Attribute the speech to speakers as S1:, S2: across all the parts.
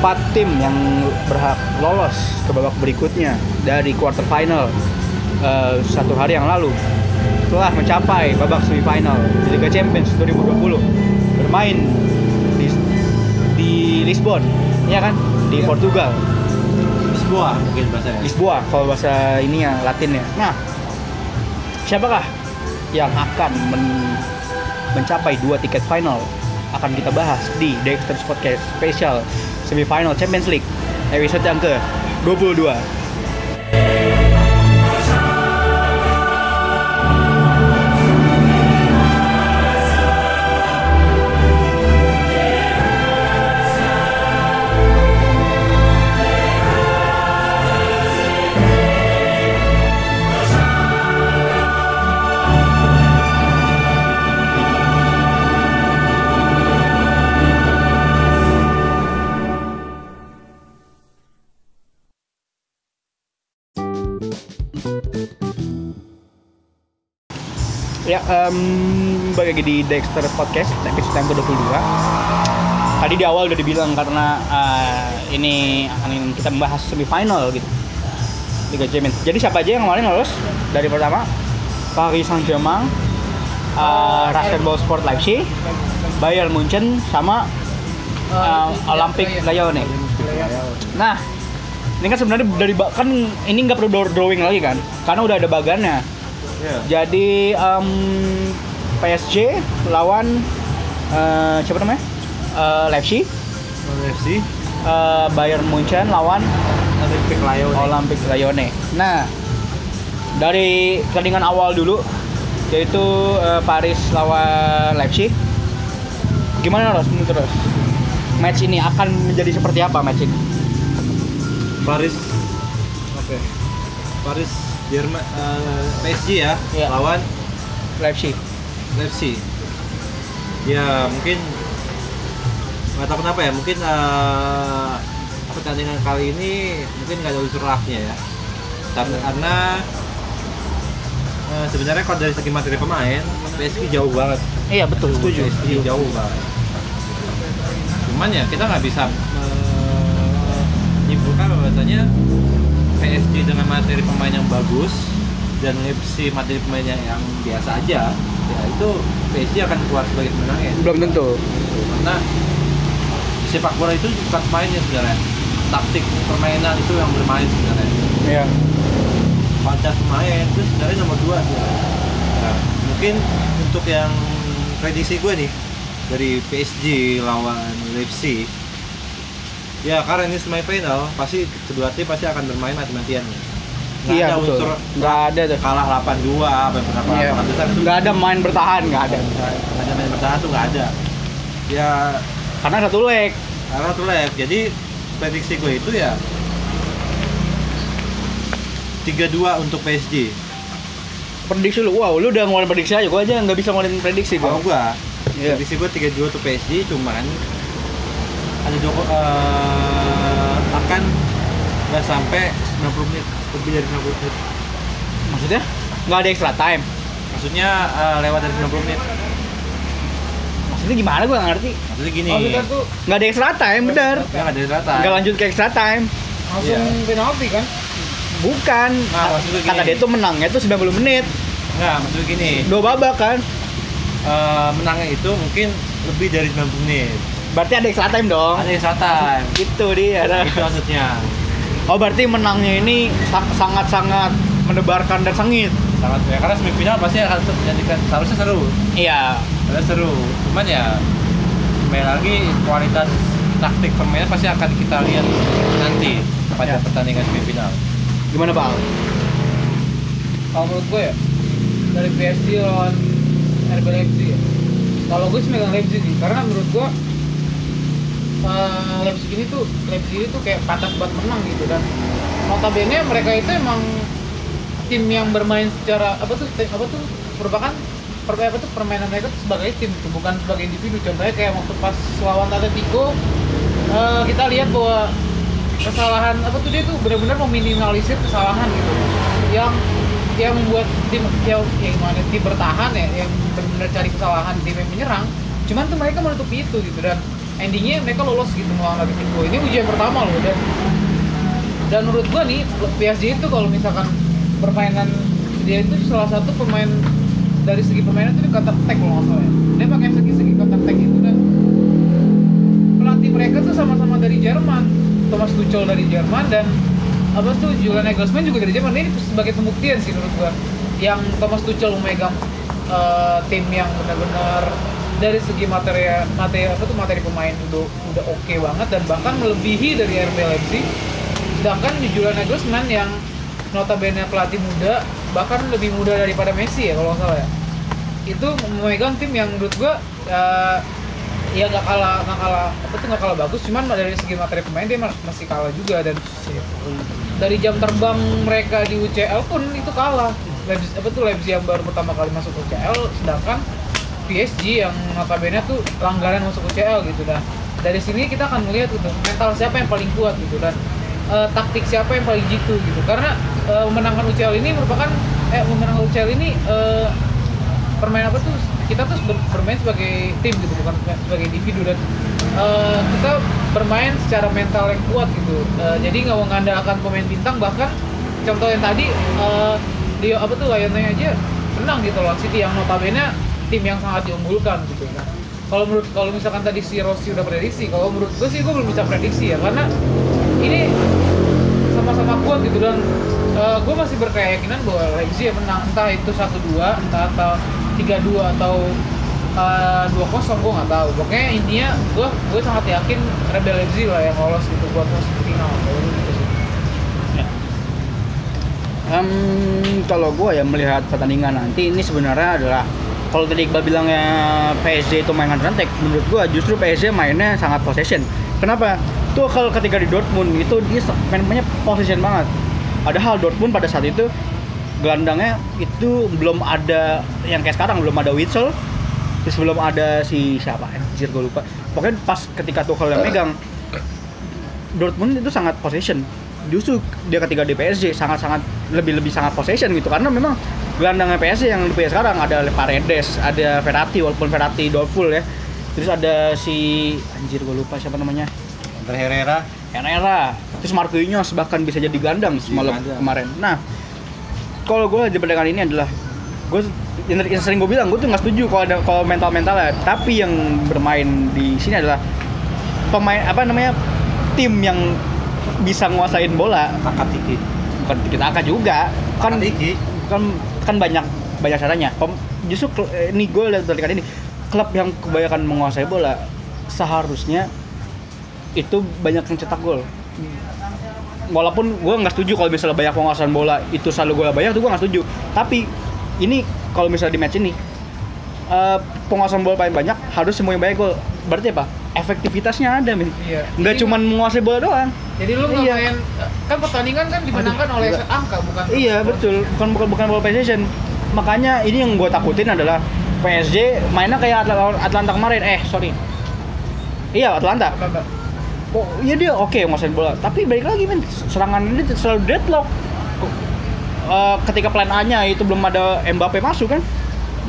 S1: empat tim yang berhak lolos ke babak berikutnya dari quarter final eh, satu hari yang lalu telah mencapai babak semifinal di Liga Champions 2020 bermain di, di Lisbon, ya kan? Di
S2: Iya.
S1: Portugal,
S2: Lisboa mungkin bahasanya.
S1: Lisboa kalau bahasa ini ya Latinnya. Nah, siapakah yang akan men- mencapai dua tiket final akan kita bahas di Dexter's Podcast Special Semifinal Champions League episode yang ke 22. Ya, em, balik lagi di Dexter Podcast episode yang ke-22. Tadi di awal udah dibilang karena eh, ini akan kita membahas semifinal gitu. Liga Champions. Jadi siapa aja yang kemarin lolos? Dari pertama Paris Saint-Germain uh, Rasenball Sport Leipzig Bayern Munchen sama eh, Olympic Lyon. Nih Nah, ini kan sebenarnya dari kan ini nggak perlu draw- drawing lagi kan, karena udah ada bagannya.
S2: Iya.
S1: Jadi em, PSG lawan eh, siapa namanya? Eh, Leipzig,
S2: FC
S1: Eh, Bayern Munchen lawan
S2: Olympic Lyon.
S1: Olympic Lyonnais. Nah, dari pertandingan awal dulu yaitu eh, Paris lawan Leipzig. Gimana Ros menurut Ros? Match ini akan menjadi seperti apa match ini?
S2: Paris Oke. Paris Jerman eh, PSG ya
S1: Iya.
S2: lawan
S1: Leipzig.
S2: Leipzig. Ya mungkin nggak tahu kenapa ya mungkin eh, pertandingan kali ini mungkin nggak ada unsur lucknya ya karena, karena eh, sebenarnya kalau dari segi materi pemain PSG jauh banget
S1: Iya betul, setuju.
S2: PSG jauh banget cuman ya kita nggak bisa eh, menyimpulkan bahwasanya PSG dengan materi pemain yang bagus dan Leipzig materi pemainnya yang biasa aja ya itu PSG akan keluar sebagai pemenangnya
S1: Belum tentu.
S2: karena sepak bola itu bukan mainnya sebenarnya taktik permainan itu yang bermain sebenarnya
S1: Iya.
S2: kualitas pemain itu sebenarnya nomor dua sebenarnya. Nah, mungkin untuk yang prediksi gue nih dari PSG lawan Leipzig ya karena ini semifinal pasti kedua tim pasti akan bermain mati-matian Nggak
S1: Iya
S2: ada
S1: betul.
S2: unsur
S1: Nggak ada tuh.
S2: kalah 8-2 apa berapa
S1: Iya.
S2: itu
S1: Nggak ada main bertahan, nggak ada.
S2: nggak ada main bertahan tuh nggak ada ya
S1: Karena satu leg.
S2: karena tuh live jadi prediksi gue itu ya 3-2 untuk PSG
S1: Prediksi lu, wow, lu udah ngeluarin prediksi aja, gua aja nggak bisa ngeluarin prediksi
S2: kalau
S1: gua.
S2: gue
S1: Iya.
S2: prediksi gue 3-2 untuk PSG cuman ada Joko eh, akan nggak sampai 90 menit lebih dari 90 menit
S1: Maksudnya? Nggak ada extra time.
S2: maksudnya eh, lewat dari 90 menit
S1: Maksudnya gimana gua nggak ngerti.
S2: maksudnya gini
S3: tuh
S1: Nggak ada extra time, bener.
S2: ya nggak ada rata
S1: Nggak lanjut ke extra time.
S3: langsung
S2: Iya.
S3: penalti kan?
S1: Bukan.
S2: Nah, maksudnya
S1: Kata dia tuh menangnya tuh 90 menit.
S2: nggak maksudnya gini
S1: Dua babak kan.
S2: eh, menangnya itu mungkin lebih dari 90 menit
S1: Berarti ada extra time dong.
S2: ada extra time
S1: Itu dia.
S2: itu maksudnya
S1: Oh berarti menangnya ini sa- sangat-sangat mendebarkan dan sengit.
S2: sangat ya karena semifinal pasti akan menjadikan seharusnya seru
S1: Iya.
S2: Ada seru, cuman ya kembali lagi kualitas taktik permainan pasti akan kita lihat nanti pada
S1: Ya.
S2: pertandingan semifinal.
S1: Gimana Pak? Al?
S3: Kalau menurut gue ya dari PSG lawan RB Leipzig ya. Kalau gue sih megang Leipzig nih, karena menurut gue eh, Leipzig ini tuh Leipzig ini tuh kayak pantas buat menang gitu dan notabene mereka itu emang tim yang bermain secara apa tuh apa tuh merupakan per, apa tuh permainan mereka tuh sebagai tim gitu, bukan sebagai individu. Contohnya kayak waktu pas lawan Atletico eh, kita lihat bahwa kesalahan apa tuh dia tuh benar-benar meminimalisir kesalahan gitu. Yang yang membuat tim yang yang mana tim bertahan ya yang benar-benar cari kesalahan tim yang menyerang. Cuman tuh mereka menutupi itu gitu dan endingnya mereka lolos gitu melawan Atletico ini ujian pertama loh dan. Dan menurut gua nih PSG itu kalau misalkan permainan dia itu salah satu pemain dari segi permainan itu di counter attack kalau nggak ya. Dia pakai segi-segi counter attack itu dan. Pelatih mereka tuh sama-sama dari Jerman. Thomas Tuchel dari Jerman dan apa tuh Julian Nagelsmann juga dari Jerman. Ini sebagai pembuktian sih menurut gua yang Thomas Tuchel memegang eh, tim yang benar-benar dari segi materi materi apa tuh materi pemain udah udah oke banget dan bahkan melebihi dari RB Leipzig. Sedangkan Julian Nagelsmann yang notabene pelatih muda bahkan lebih muda daripada Messi ya kalau nggak salah ya. Itu memegang tim yang menurut gua eh, ya nggak kalah nggak kalah apa tuh nggak kalah bagus. Cuman dari segi materi pemain dia ma- masih kalah juga dan dari jam terbang mereka di UCL pun itu kalah. Leipzig, apa tuh Leipzig yang baru pertama kali masuk UCL sedangkan PSG yang notabene tuh langganan masuk UCL gitu dan dari sini kita akan melihat gitu mental siapa yang paling kuat gitu dan eh, taktik siapa yang paling jitu gitu. Karena eh, memenangkan UCL ini merupakan eh memenangkan UCL ini eh, permain apa tuh kita tuh ber- bermain sebagai tim gitu bukan sebagai individu dan eh, kita bermain secara mental yang kuat gitu. Eh, jadi nggak mengandalkan pemain bintang bahkan contoh yang tadi eh, dia apa tuh Lionel aja menang gitu lawan City yang notabene tim yang sangat diunggulkan gitu nah kalau menurut kalau misalkan tadi si Rossi udah prediksi kalau menurut gue sih gue belum bisa prediksi ya karena ini sama-sama kuat gitu dan gue masih berkeyakinan bahwa Leipzig yang menang entah itu 1-2 entah atau 3-2 atau eh, 2-0 gue nggak tahu. Pokoknya intinya gue gue sangat yakin Rebel Leipzig lah yang lolos gitu buat masuk final gitu
S1: Em, kalau gue ya melihat pertandingan nanti ini sebenarnya adalah kalau tadi Iqbal bilangnya PSG itu main counter attack, menurut gue justru PSG mainnya sangat possession. Kenapa? Tuh kalau ketika di Dortmund itu dia mainnya possession banget. Padahal Dortmund pada saat itu gelandangnya itu belum ada yang kayak sekarang belum ada Witsel terus belum ada si siapa anjir gue lupa pokoknya pas ketika Tuchel yang megang Dortmund itu sangat possession justru dia ketika di PSG sangat-sangat lebih-lebih sangat possession gitu. Karena memang gelandangnya PSG yang di PSG sekarang ada Paredes ada Verratti walaupun Verratti doubtful ya. Terus ada si anjir gue lupa siapa namanya.
S2: Andre Herrera.
S1: Herrera. Terus Marquinhos bahkan bisa jadi gelandang semalam
S2: gelandang.
S1: kemarin. Nah kalau gue di pertandingan ini adalah gue yang, yang sering gue bilang gue tuh nggak setuju kalau ada kalau mental mentalnya tapi yang bermain di sini adalah pemain apa namanya tim yang bisa nguasain bola.
S2: Takatiki
S1: bukan kita angka juga. Kan
S2: Takatiki
S1: kan kan banyak banyak caranya. Pem- justru eh, ini gue lihat dari ini klub yang kebanyakan menguasai bola seharusnya itu banyak yang cetak gol. Walaupun gue nggak setuju kalau misalnya banyak penguasaan bola itu selalu gol banyak itu gue nggak setuju. Tapi ini kalau misalnya di match ini eh, penguasaan bola paling banyak harus semuanya banyak gol. Berarti apa efektivitasnya ada men
S3: iya
S1: nggak
S3: Jadi-
S1: cuma menguasai bola doang
S3: jadi lu nggak
S1: Iya.
S3: main kan pertandingan kan dimenangkan
S1: Aduh,
S3: oleh set angka bukan
S1: Iya betul, bukan bukan bukan ball possession. Makanya ini yang gue takutin adalah PSG mainnya kayak Atla- Atlanta kemarin. Eh sorry, iya Atlanta.
S3: Atlanta.
S1: Oh iya dia oke nguasain bola, tapi balik lagi men serangan ini selalu deadlock. Eh, ketika plan A-nya itu belum ada Mbappe masuk kan,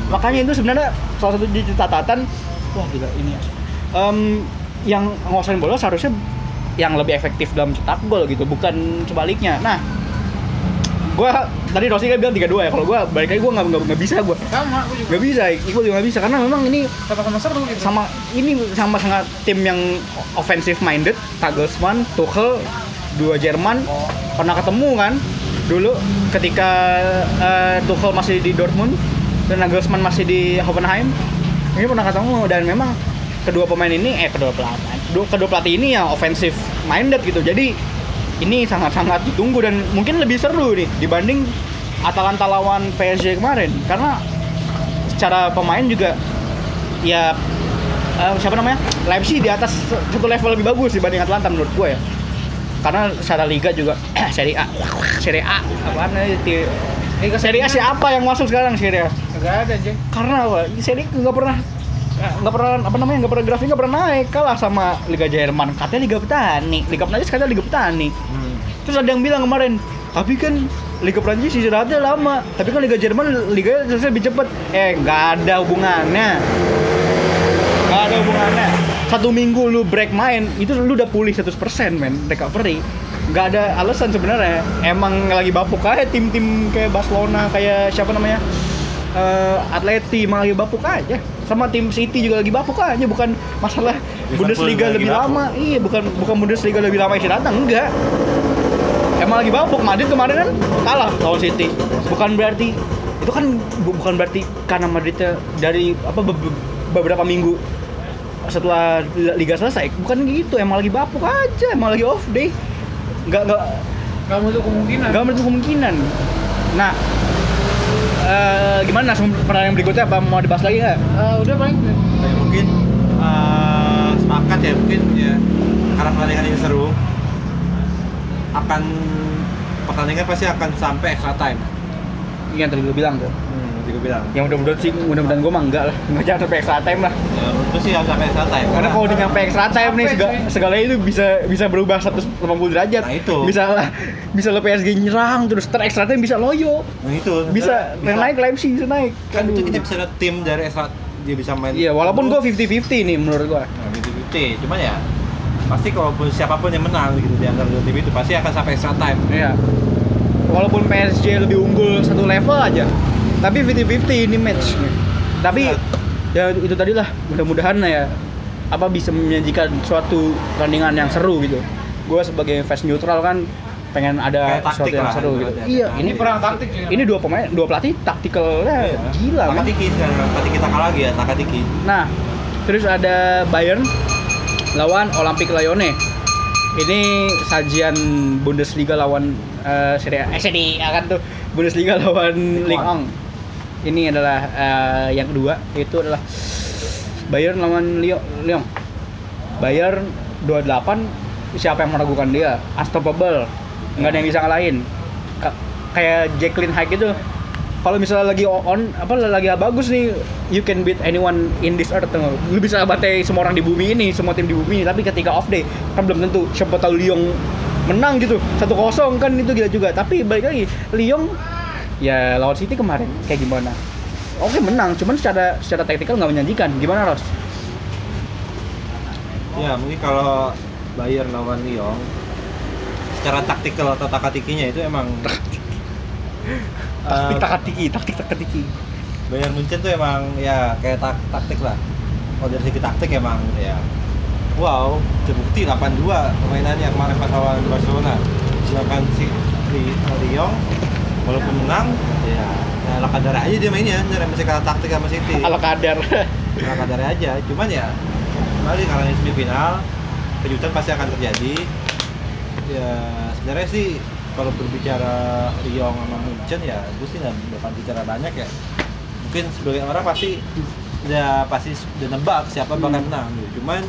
S1: makanya itu sebenarnya salah satu catatan. Wah gila ini Em, yang nguasain bola seharusnya yang lebih efektif dalam cetak gol gitu, bukan sebaliknya. Nah, gua tadi Rossi kan bilang 3-2 ya. Kalau gua balik lagi gua nggak nggak bisa gua.
S3: sama aku juga
S1: Nggak bisa, Iqbal juga nggak bisa karena memang ini
S3: sama-sama seru gitu
S1: sama ini sama sangat tim yang offensive minded Nagelsmann, Tuchel, dua Jerman pernah ketemu kan dulu ketika eh, Tuchel masih di Dortmund dan Nagelsmann masih di Hoffenheim ini pernah ketemu dan memang kedua pemain ini eh kedua pelatih kedua, kedua pelatih ini yang offensive minded gitu. Jadi ini sangat-sangat ditunggu dan mungkin lebih seru nih dibanding Atalanta lawan PSG kemarin. Karena secara pemain juga ya eh, siapa namanya? Leipzig di atas satu level lebih bagus dibanding Atlanta menurut gue ya. Karena secara liga juga Serie A Serie A apaan ya, di
S3: Liga
S1: Serie A siapa yang masuk sekarang Serie A?
S3: Gak ada aja
S1: karena apa? Di Serie A nggak pernah nggak pernah apa namanya nggak pernah grafiknya nggak pernah naik. Kalah sama Liga Jerman. Katanya Liga Petani. Liga Prancis katanya Liga Petani.
S2: Hmm.
S1: terus ada yang bilang kemarin tapi kan Liga Prancis istirahatnya lama. Tapi kan Liga Jerman Liga selesai lebih cepat. Eh nggak ada hubungannya. Nggak ada hubungannya. Satu minggu lu break main itu lu udah pulih 100% men recovery. Nggak ada alasan sebenarnya. Emang lagi bapuk aja tim-tim kayak Barcelona kayak siapa namanya? Eh, Atleti emang lagi bapuk aja sama tim City juga lagi bapuk aja bukan masalah
S2: Liverpool
S1: Bundesliga lebih
S2: bapuk.
S1: lama. Iya bukan bukan Bundesliga lebih lama. Istirahatnya enggak. Emang lagi bapuk. Madrid kemarin kan kalah lawan City. Bukan berarti itu kan bu- bukan berarti karena Madridnya dari apa be- be- beberapa minggu setelah liga selesai. Bukan gitu. Emang lagi bapuk aja. Emang lagi off day. Nggak nggak
S3: nggak menutup kemungkinan.
S1: Nggak menutup kemungkinan. Nah eh, gimana langsung pertanyaan berikutnya? Apa mau dibahas lagi nggak?
S3: Eh, udah paling.
S2: Ya, mungkin eh, sepakat ya mungkin ya karena pertandingan ini seru akan pertandingan pasti akan sampai extra time.
S1: Ini yang tadi lu bilang tuh
S2: bilang.
S1: yang mudah-mudahan sih mudah-mudahan gue mah enggak lah nggak jangan sampai extra time lah
S2: Ya, gue sih harus sampai extra time.
S1: karena kalau udah nyampe extra time nih segala,
S3: sih.
S1: segalanya itu bisa bisa berubah 180 derajat
S2: Nah, itu.
S1: bisa lah bisa lo PSG nyerang terus ter extra time bisa loyo
S2: Nah, itu
S1: bisa, yang naik Leipzig bisa naik
S2: kan itu
S1: Aduh.
S2: kita bisa lihat tim dari extra dia bisa main.
S1: iya walaupun gue 50-50 nih menurut gue
S2: Nah, gitu cuman ya pasti kalaupun siapa pun yang menang gitu di antara dua tim itu pasti akan sampai extra time.
S1: Iya. Walaupun PSG lebih unggul satu level aja, tapi 50-50 ini match. Tapi ya itu tadi lah, mudah-mudahan ya apa bisa menyajikan suatu pertandingan yang seru gitu. Gue sebagai fans neutral kan pengen ada
S2: Kayak
S1: sesuatu yang seru gitu. Iya, ini
S3: perang taktik juga.
S1: ini dua pemain, dua pelatih taktikalnya
S2: Iya.
S1: gila.
S2: Takatiki sekarang, kita kalah lagi ya, takatiki.
S1: Nah, terus ada Bayern lawan Olympique Lyonnais. Ini sajian Bundesliga lawan eh, Serie A. Eh, Serie A kan tuh Bundesliga lawan
S2: Ligue
S1: 1. Ini adalah eh, yang kedua, itu adalah Bayern lawan Lyon. Bayern 28 siapa yang meragukan dia? Unstoppable. Nggak ada yang bisa ngalahin. Ka- kayak Jacqueline Hyde itu kalau misalnya lagi on apa lagi bagus nih you can beat anyone in this earth tuh. lu bisa batai semua orang di bumi ini semua tim di bumi ini tapi ketika off day kan belum tentu siapa tahu Lyon menang gitu satu kosong kan itu gila juga tapi balik lagi Lyon ya lawan City kemarin kayak gimana oke menang cuman secara secara taktikal nggak menjanjikan gimana Ros
S2: Ya mungkin kalau Bayern lawan Lyon secara taktikal atau takatikinya itu emang
S1: taktik
S2: eh,
S1: takatiki taktik takatiki
S2: Bayern Munchen tuh emang ya kayak tak, taktik lah. Kalau dari segi taktik emang ya wow terbukti 8-2 permainannya kemarin pas lawan Barcelona. Sedangkan si Lyon walaupun menang ya ya ala kadar aja dia mainnya, dia masih kalah taktik sama City.
S1: ala kadar
S2: Ala kadar aja. Cuman ya kembali karena ini semifinal kejutan pasti akan terjadi. Ya sebenarnya sih kalau berbicara Lyon sama Munchen ya gue sih nggak bakal bicara banyak ya mungkin sebagian orang pasti udah pasti udah nebak siapa bakal
S1: Hmm.
S2: menang gitu. cuman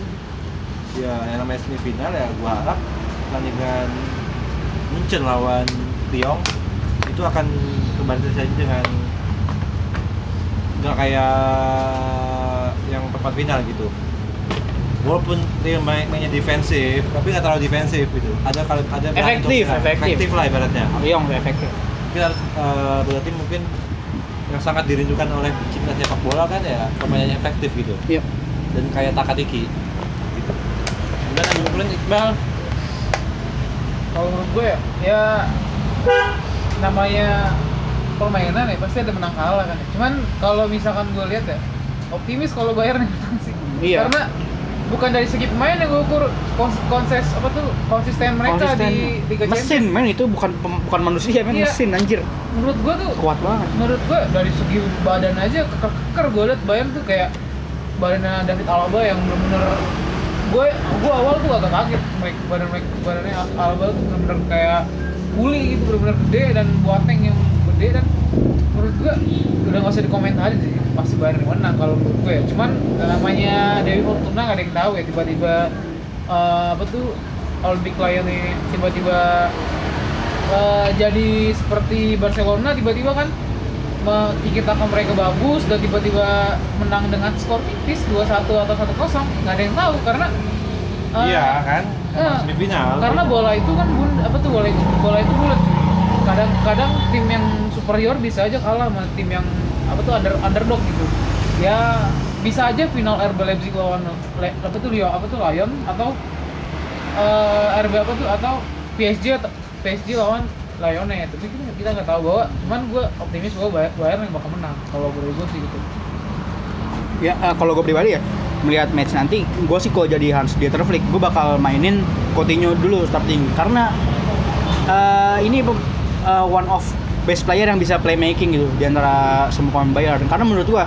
S2: ya yang namanya semifinal ya gua harap pertandingan Munchen lawan Lyon itu akan kembali terjadi dengan nggak kayak yang perempat final gitu. Walaupun Lyon main, mainnya defensif tapi nggak terlalu defensif gitu. Ada kalau ada
S1: Efektif,
S2: untuk-
S1: efektif.
S2: efektif lah ibaratnya.
S1: Lyon efektif.
S2: Mungkin harus eh, berarti mungkin yang sangat dirindukan oleh cinta sepak bola kan ya pemain yang efektif gitu.
S1: Iya.
S2: Dan kayak Takatiki. Gitu. dan kemudian Iqbal
S3: kalau menurut gue ya, ya namanya permainan ya pasti ada menang kalah kan. Cuman kalau misalkan gue lihat ya optimis kalau Bayern yang menang sih.
S1: Iya.
S3: Karena bukan dari segi pemain yang gue ukur kons- konses apa tuh konsisten mereka
S1: Konsisten.
S3: di Liga
S1: mesin
S3: Champions.
S1: men itu bukan bukan manusia men
S3: Iya.
S1: mesin anjir
S3: Menurut gue tuh
S1: kuat banget
S3: menurut gue dari segi badan aja keker-keker gue liat Bayern tuh kayak badannya David Alaba yang bener-bener gue gue awal tuh agak kaget mereka badan mereka badannya Alaba tuh bener-bener kayak kuli gitu bener-bener gede dan buateng yang gede dan menurut gue udah nggak usah dikomentarin sih pasti Bayern menang kalau menurut gue ya. cuman namanya Dewi Fortuna nggak ada yang tahu ya tiba-tiba eh, apa tuh Olympic Lyon nih tiba-tiba eh, jadi seperti Barcelona tiba-tiba kan tikitakan mereka bagus dan tiba-tiba menang dengan skor tipis 2-1 atau 1-0 nggak ada yang tahu karena eh,
S2: iya kan
S3: eh,
S2: semifinal.
S3: karena bola itu kan bun, apa tuh bola itu bola itu bulat. Kadang-kadang tim yang superior bisa aja kalah sama tim yang apa tuh under underdog gitu. Ya bisa aja final RB Leipzig lawan Le- apa tuh Lyon apa tuh Lion atau eh, RB apa tuh atau PSG atau PSG lawan Lyonnais tapi kita kita nggak tahu bahwa cuman gue optimis bahwa Bayern, yang bakal menang kalau menurut gue sih gitu.
S1: Ya eh, kalau gue pribadi ya melihat match nanti, gue sih kalau jadi Hans Dieter Flick, gue bakal mainin Coutinho dulu starting karena eh, ini eh, one of best player yang bisa playmaking gitu di antara semua pemain Bayern. Karena menurut gue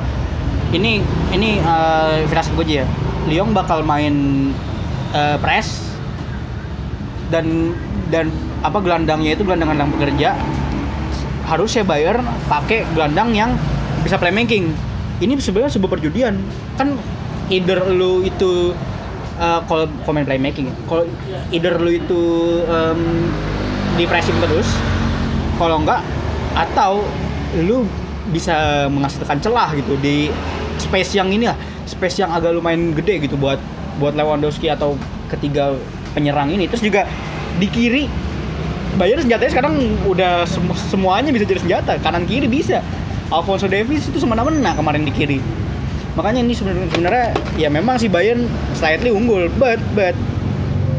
S1: ini ini uh, firasat gue aja ya. Lyon bakal main eh, press dan dan apa gelandangnya itu gelandang-gelandang pekerja harusnya Bayern pakai gelandang yang bisa playmaking. Ini sebenarnya sebuah perjudian. Kan either lu itu uh, kalau komen playmaking, kalau either lu itu um, di pressing terus, kalau enggak atau lu bisa menghasilkan celah gitu di space yang ini lah, space yang agak lumayan gede gitu buat buat Lewandowski atau ketiga penyerang ini. Terus juga di kiri Bayern senjatanya sekarang udah sem- semuanya bisa jadi senjata kanan kiri bisa Alfonso Davies itu semena-mena kemarin di kiri makanya ini sebenarnya sebenarnya ya memang si Bayern slightly unggul but but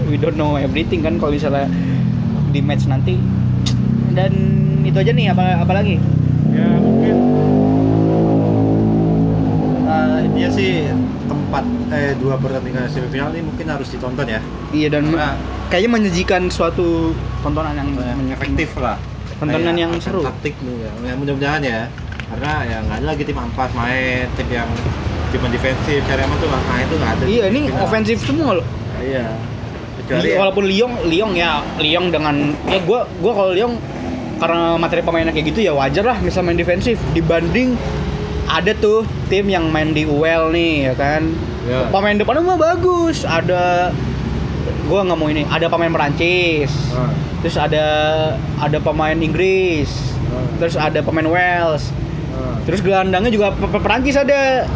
S1: we don't know everything kan kalau misalnya di match nanti. Dan itu aja nih apa apalagi
S2: ya mungkin. Eh, intinya sih tempat eh dua pertandingan semifinal ini mungkin harus ditonton ya.
S1: Iya dan
S2: Karena
S1: kayaknya menyajikan suatu tontonan yang
S2: yang efektif lah.
S1: Tontonan yang seru.
S2: taktik nih ya Ya, mudah-mudahan ya. Karena ya nggak ada lagi tim ampas main tim yang yang defensif cari aman tuh nggak nah, itu nggak ada
S1: iya ini
S2: final.
S1: ofensif semua loh.
S2: Iya kecuali
S1: Li- walaupun Lyon Lyon ya Lyon dengan ya gua gua kalau Lyon karena materi pemainnya kayak gitu ya wajar lah misal main defensif. Dibanding ada tuh tim yang main di UL nih ya kan?
S2: Ya.
S1: pemain depannya mah bagus. Ada gua nggak mau ini ada pemain Perancis.
S2: Ah,
S1: terus ada ada pemain Inggris.
S2: Ah,
S1: terus ada pemain Wales.
S2: Ah.
S1: terus gelandangnya juga pe- pe- Perancis ada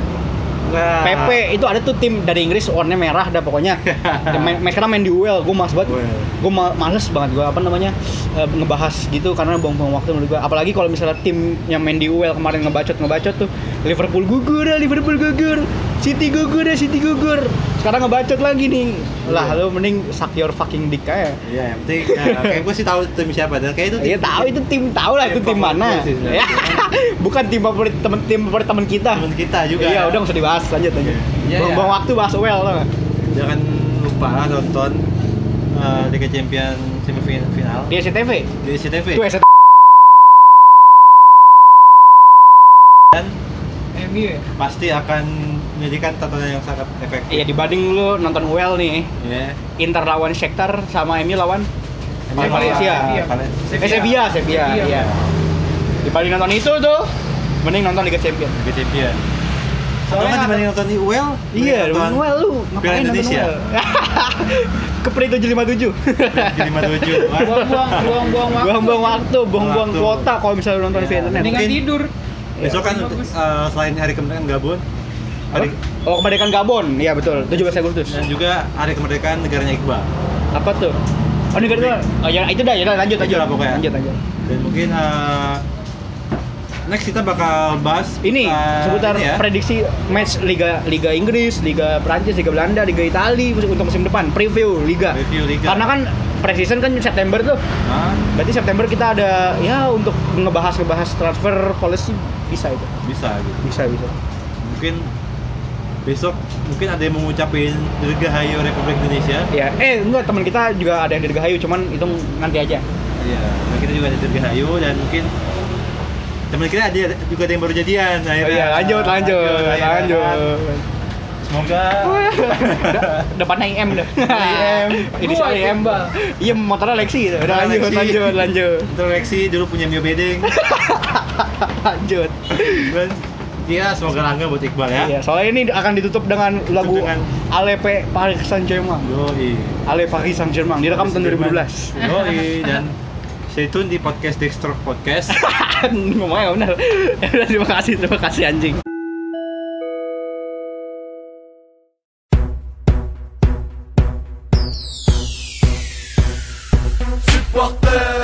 S2: Nah,
S1: PP itu ada tuh tim dari Inggris warnanya merah dah pokoknya. Dan main, main di UL gue males banget.
S2: UL.
S1: gue ma males banget gue apa namanya eh, ngebahas gitu karena buang-buang waktu menurut gue apalagi kalau misalnya tim yang main di UL kemarin ngebacot ngebacot tuh Liverpool gugur Liverpool gugur. City gugur City gugur sekarang ngebacot lagi nih lah lu mending suck your fucking dick aja
S2: Iya, yang penting ya, kayak gue sih tahu tim siapa dan kayak itu tim
S1: Iya tahu itu tim tahu lah itu
S2: Tim
S1: tim mana.
S2: sih.
S1: Ya, bukan tim favorit temen tim favorit temen kita.
S2: teman kita juga.
S1: Iya udah nggak usah dibahas lanjut lanjut.
S3: Iya,
S1: Buang-buang
S3: iya.
S1: waktu bahas well nggak?
S2: Jangan lupa nonton uh, Liga Champion semifinal
S1: Di SCTV.
S2: di SCTV
S1: Itu SCTV.
S2: dan
S3: MU ya
S2: pasti akan menjadikan tontonan yang sangat efektif.
S1: Iya dibanding lu nonton well nih,
S2: Iya.
S1: Inter lawan Shakhtar sama MU lawan
S2: Emang
S1: Valencia.
S2: Iya, Valencia.
S1: Eh, Sevilla, Sevilla.
S3: Sevilla.
S1: Iya. Dibanding nonton itu tuh, mending nonton Liga Champion.
S2: Liga Champion.
S1: Soalnya nggak-
S2: dibanding nonton di UEL,
S1: Iya, nonton well lu
S2: Piala
S1: ngapain nonton
S2: Indonesia.
S1: well? Ke Pri 757.
S2: Di 57. Wah,
S3: buang-buang buang-buang waktu
S1: Buang-buang waktu, buang-buang kuota kalau misalnya nonton
S2: Iya.
S1: via internet.
S3: mendingan tidur
S2: Besok kan
S3: Bagus.
S2: uh, selain hari kemerdekaan Gabon, hari
S1: Oh, kemerdekaan Gabon. Iya betul, 17 Agustus.
S2: dan juga hari kemerdekaan negaranya Iqbal.
S1: Apa tuh? Oh, negara. Oh, ya itu dah, ya udah, lanjut
S2: lah pokoknya.
S1: Lanjut lanjut.
S2: Dan mungkin uh, next kita bakal bahas
S1: Ini
S2: uh,
S1: seputar
S2: ini ya.
S1: prediksi match Liga Liga Inggris, Liga Prancis, Liga Belanda, Liga Italia untuk musim depan. Preview Liga.
S2: Review liga.
S1: Karena kan preseason kan September tuh.
S2: Hah?
S1: Berarti September kita ada ya untuk ngebahas ngebahas transfer policy bisa itu.
S2: bisa gitu.
S1: Bisa bisa.
S2: Mungkin besok mungkin ada yang mengucapin Dirgahayu Republik Indonesia.
S1: Ya, eh enggak teman kita juga ada yang di Dirgahayu, cuman itu nanti aja.
S2: Iya, kita juga ada Dirgahayu dan mungkin teman kita ada juga ada yang baru jadian.
S1: Oh iya, lanjut lanjut
S2: akhirnya kan.
S1: lanjut.
S2: Semoga
S1: Depannya IM dah.
S2: IM.
S1: Ini soal IM.
S3: Iqbal.
S1: Iya, motornya Lexi gitu. Udah lanjut,
S2: Lexi.
S1: lanjut, lanjut.
S2: Untuk Lexi dulu punya Mio Bedeng.
S1: Lanjut.
S2: Ya semoga langga buat Iqbal ya.
S1: Iya, soalnya ini akan ditutup dengan lagu
S2: dengan-
S1: Alepe Paris Saint Germain.
S2: Yoi.
S1: Ale Paris Saint Germain direkam tahun 2012.
S2: Yoi dan stay tune di podcast Dexter Podcast.
S1: Ngomongnya nggak benar. Ya terima kasih, terima kasih anjing.
S4: supporter